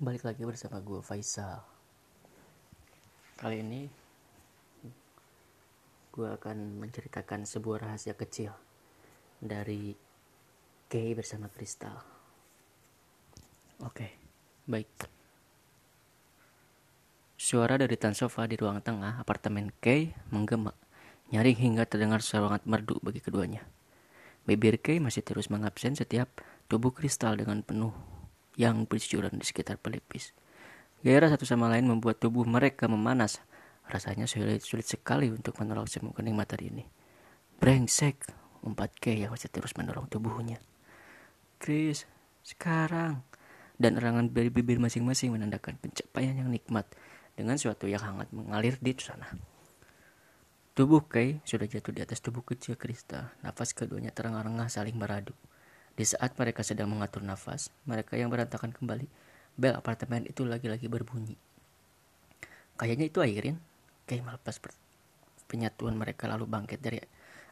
Balik lagi bersama gue Faisal. Kali ini Gue akan menceritakan sebuah rahasia kecil Dari Kay bersama Kristal. Oke, baik. Suara dari tan sofa di ruang tengah apartemen Kay menggema Nyaring hingga terdengar sangat merdu bagi keduanya. Bibir Kay masih terus mengabsen setiap tubuh kristal dengan penuh yang bercucuran di sekitar pelipis. Gairah satu sama lain membuat tubuh mereka memanas. Rasanya sulit, sulit sekali untuk menolak semua kenikmatan ini. Brengsek, umpat Kay yang masih terus mendorong tubuhnya. Chris, sekarang. Dan erangan dari bibir masing-masing menandakan pencapaian yang nikmat dengan suatu yang hangat mengalir di sana. Tubuh Kay sudah jatuh di atas tubuh kecil Krista. Nafas keduanya terengah-engah saling beradu. Di saat mereka sedang mengatur nafas, mereka yang berantakan kembali, bel apartemen itu lagi-lagi berbunyi. Kayaknya itu Airin. Kay melepas penyatuan mereka lalu bangkit dari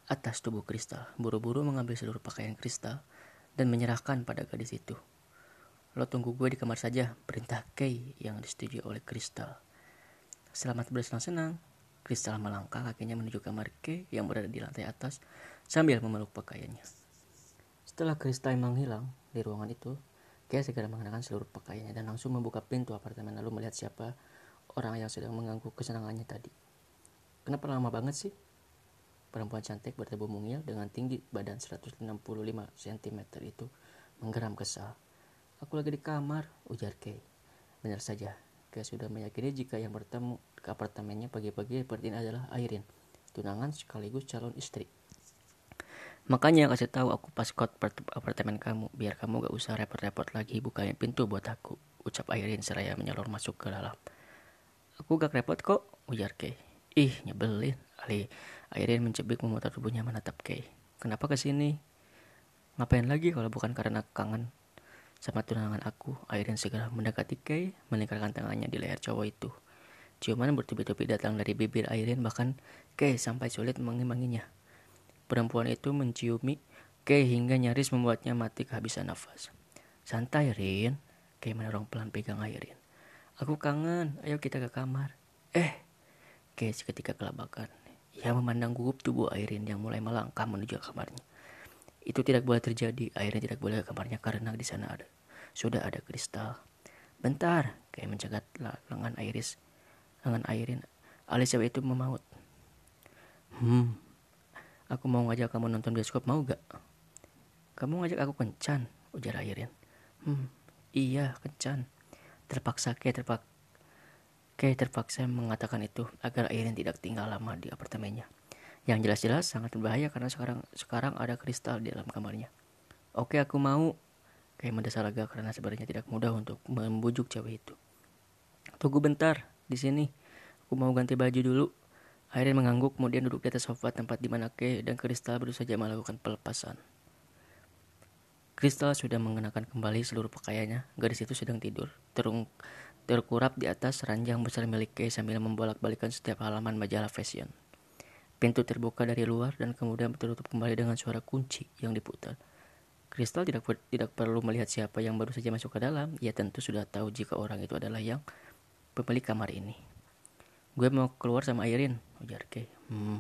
atas tubuh kristal, buru-buru mengambil seluruh pakaian kristal dan menyerahkan pada gadis itu. Lo tunggu gue di kamar saja, perintah Kay yang disetujui oleh kristal. Selamat bersenang-senang, Kristal melangkah kakinya menuju kamar K yang berada di lantai atas sambil memeluk pakaiannya. Setelah Kristal menghilang di ruangan itu, K segera mengenakan seluruh pakaiannya dan langsung membuka pintu apartemen lalu melihat siapa orang yang sedang mengganggu kesenangannya tadi. Kenapa lama banget sih? Perempuan cantik bertubuh mungil dengan tinggi badan 165 cm itu menggeram kesal. Aku lagi di kamar, ujar Kay. Benar saja, Kay sudah meyakini jika yang bertemu ke apartemennya pagi-pagi seperti ini adalah Airin, tunangan sekaligus calon istri. Makanya kasih tahu aku pas kot apartemen kamu, biar kamu gak usah repot-repot lagi bukain pintu buat aku, ucap Airin seraya menyalur masuk ke dalam. Aku gak repot kok, ujar Kay. Ih, nyebelin. Ali Airin mencebik memutar tubuhnya menatap Kay. Kenapa ke sini? Ngapain lagi kalau bukan karena kangen sama tunangan aku? Airin segera mendekati Kay, meninggalkan tangannya di leher cowok itu. Ciuman bertubi-tubi datang dari bibir Airin bahkan Kay sampai sulit mengimbanginya. Perempuan itu menciumi Kay hingga nyaris membuatnya mati kehabisan nafas. Santai Rin, Kay mendorong pelan pegang Airin. Aku kangen, ayo kita ke kamar. Eh, Kay seketika kelabakan. Ia memandang gugup tubuh Airin yang mulai melangkah menuju kamarnya. Itu tidak boleh terjadi. Airin tidak boleh ke kamarnya karena di sana ada sudah ada kristal. Bentar, Kay mencegat lengan Iris dengan airin. Alis itu memaut. Hmm, aku mau ngajak kamu nonton bioskop mau gak? Kamu ngajak aku kencan, ujar Airin. Hmm, iya kencan. Terpaksa kayak terpak kayak terpaksa mengatakan itu agar Airin tidak tinggal lama di apartemennya. Yang jelas-jelas sangat berbahaya karena sekarang sekarang ada kristal di dalam kamarnya. Oke, aku mau. Kayak mendesar lega karena sebenarnya tidak mudah untuk membujuk cewek itu. Tunggu bentar, di sini. Aku mau ganti baju dulu. Airin mengangguk kemudian duduk di atas sofa tempat di mana Kay dan Kristal baru saja melakukan pelepasan. Kristal sudah mengenakan kembali seluruh pakaiannya. Gadis itu sedang tidur, terung, terkurap di atas ranjang besar milik Kay sambil membolak-balikan setiap halaman majalah fashion. Pintu terbuka dari luar dan kemudian tertutup kembali dengan suara kunci yang diputar. Kristal tidak tidak perlu melihat siapa yang baru saja masuk ke dalam. Ia tentu sudah tahu jika orang itu adalah yang pemilik kamar ini. Gue mau keluar sama Airin, ujar Kay. Hmm.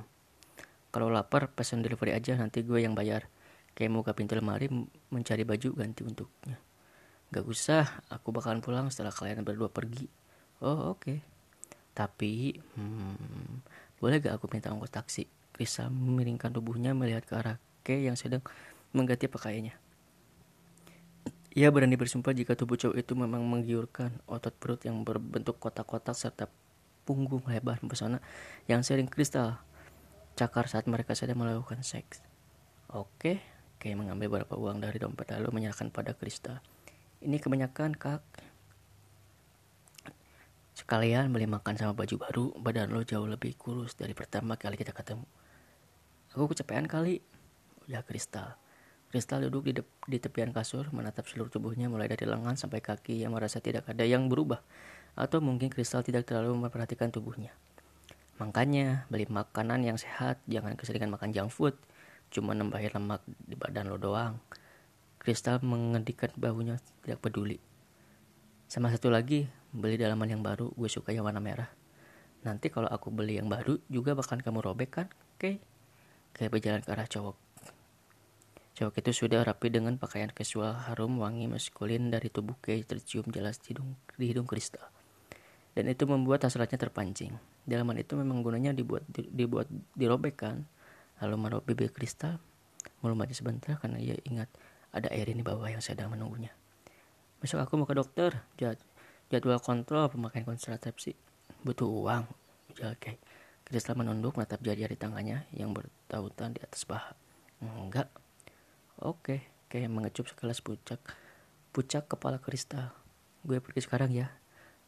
Kalau lapar, pesan delivery aja, nanti gue yang bayar. Kay mau ke pintu lemari mencari baju ganti untuknya. Gak usah, aku bakalan pulang setelah kalian berdua pergi. Oh oke. Okay. Tapi, hmm, boleh gak aku minta ongkos taksi? Krisa memiringkan tubuhnya melihat ke arah Kay yang sedang mengganti pakaiannya. Ia berani bersumpah jika tubuh cowok itu memang menggiurkan otot perut yang berbentuk kotak-kotak serta punggung lebar mempesona yang sering kristal cakar saat mereka sedang melakukan seks. Oke, kayak mengambil beberapa uang dari dompet lalu menyerahkan pada kristal. Ini kebanyakan kak. Sekalian beli makan sama baju baru, badan lo jauh lebih kurus dari pertama kali kita ketemu. Aku kecapean kali, udah kristal. Kristal duduk di, di tepian kasur, menatap seluruh tubuhnya mulai dari lengan sampai kaki yang merasa tidak ada yang berubah. Atau mungkin Kristal tidak terlalu memperhatikan tubuhnya. Makanya, beli makanan yang sehat, jangan keseringan makan junk food. Cuma nambahin lemak di badan lo doang. Kristal mengedikan bahunya tidak peduli. Sama satu lagi, beli dalaman yang baru, gue suka yang warna merah. Nanti kalau aku beli yang baru juga bahkan kamu robek kan? Oke. Kayak berjalan ke arah cowok. Cowok itu sudah rapi dengan pakaian casual harum wangi maskulin dari tubuh Kay tercium jelas di hidung, di hidung kristal. Dan itu membuat hasratnya terpancing. Dalaman itu memang gunanya dibuat di, dibuat dirobek kan? Lalu menaruh bibir kristal, melumanya sebentar karena ia ingat ada air di bawah yang sedang menunggunya. Besok aku mau ke dokter, jad, jadwal kontrol pemakaian kontrasepsi. Butuh uang, ujar Kay. Kristal menunduk menatap jari-jari tangannya yang bertautan di atas paha. Enggak, Oke, kayak mengecup sekelas pucak. Pucak kepala kristal. Gue pergi sekarang ya.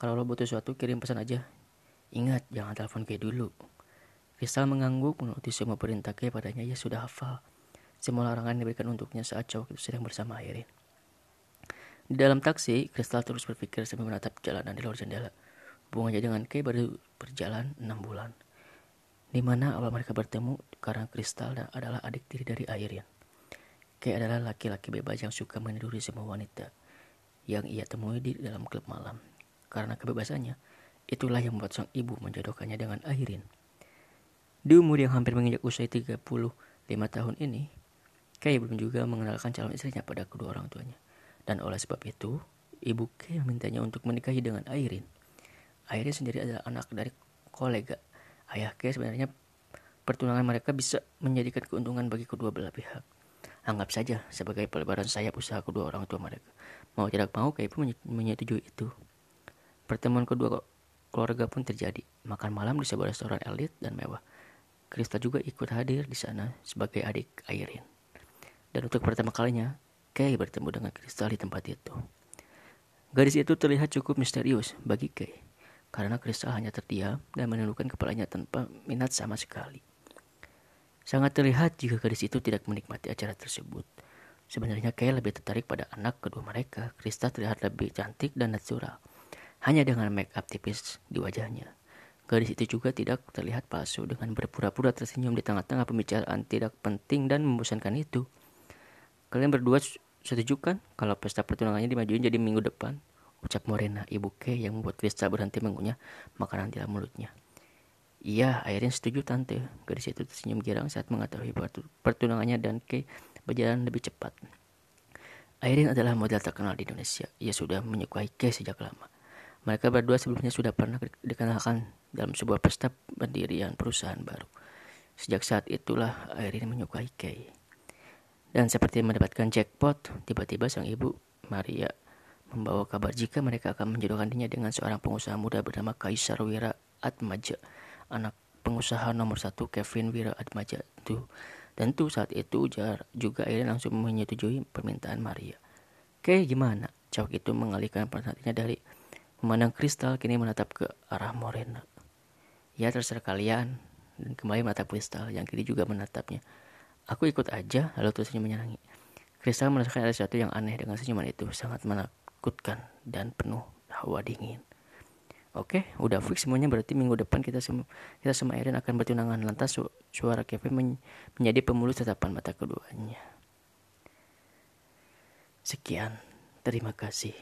Kalau lo butuh sesuatu, kirim pesan aja. Ingat, jangan telepon kayak dulu. Kristal mengangguk menuruti semua perintah kayak padanya ia sudah hafal. Semua larangan diberikan untuknya saat cowok itu sedang bersama Airin. Di dalam taksi, Kristal terus berpikir sambil menatap jalanan di luar jendela. Hubungannya dengan Kay baru berjalan enam bulan. Di mana awal mereka bertemu karena Kristal adalah adik tiri dari Airin. Kay adalah laki-laki bebas yang suka meniduri semua wanita yang ia temui di dalam klub malam. Karena kebebasannya, itulah yang membuat sang ibu menjodohkannya dengan Airin. Di umur yang hampir menginjak usia 35 tahun ini, Kay belum juga mengenalkan calon istrinya pada kedua orang tuanya. Dan oleh sebab itu, ibu Kay memintanya untuk menikahi dengan Airin. Airin sendiri adalah anak dari kolega. Ayah Kay sebenarnya pertunangan mereka bisa menjadikan keuntungan bagi kedua belah pihak. Anggap saja sebagai pelebaran sayap usaha kedua orang tua mereka. Mau tidak mau, Kay pun menyetujui itu. Pertemuan kedua keluarga pun terjadi. Makan malam di sebuah restoran elit dan mewah. Krista juga ikut hadir di sana sebagai adik Airin. Dan untuk pertama kalinya, Kay bertemu dengan Krista di tempat itu. Gadis itu terlihat cukup misterius bagi Kay, karena Krista hanya terdiam dan menundukkan kepalanya tanpa minat sama sekali. Sangat terlihat jika gadis itu tidak menikmati acara tersebut. Sebenarnya Kay lebih tertarik pada anak kedua mereka. Krista terlihat lebih cantik dan natural. Hanya dengan make up tipis di wajahnya. Gadis itu juga tidak terlihat palsu dengan berpura-pura tersenyum di tengah-tengah pembicaraan tidak penting dan membosankan itu. Kalian berdua setuju kan kalau pesta pertunangannya dimajuin jadi minggu depan? Ucap Morena, ibu Kay yang membuat Krista berhenti mengunyah makanan di dalam mulutnya. Iya, akhirnya setuju tante. Gadis itu tersenyum girang saat mengetahui pertunangannya dan Kay berjalan lebih cepat. Airin adalah model terkenal di Indonesia. Ia sudah menyukai Kay sejak lama. Mereka berdua sebelumnya sudah pernah dikenalkan dalam sebuah pesta pendirian perusahaan baru. Sejak saat itulah Airin menyukai Kay. Dan seperti mendapatkan jackpot, tiba-tiba sang ibu, Maria, membawa kabar jika mereka akan menjodohkan dirinya dengan seorang pengusaha muda bernama Kaisar Wira Atmaja anak pengusaha nomor satu Kevin Wira Atmaja itu. Tentu saat itu juga Aileen langsung menyetujui permintaan Maria. Oke, gimana? Cowok itu mengalihkan perhatiannya dari memandang kristal kini menatap ke arah Morena. Ya terserah kalian dan kembali menatap kristal yang kini juga menatapnya. Aku ikut aja lalu tersenyum menyenangi. Kristal merasakan ada sesuatu yang aneh dengan senyuman itu sangat menakutkan dan penuh hawa dingin. Oke, udah fix semuanya berarti minggu depan kita semua kita sama Erin akan bertunangan lantas su suara Kevin men menjadi pemulus tatapan mata keduanya. Sekian, terima kasih.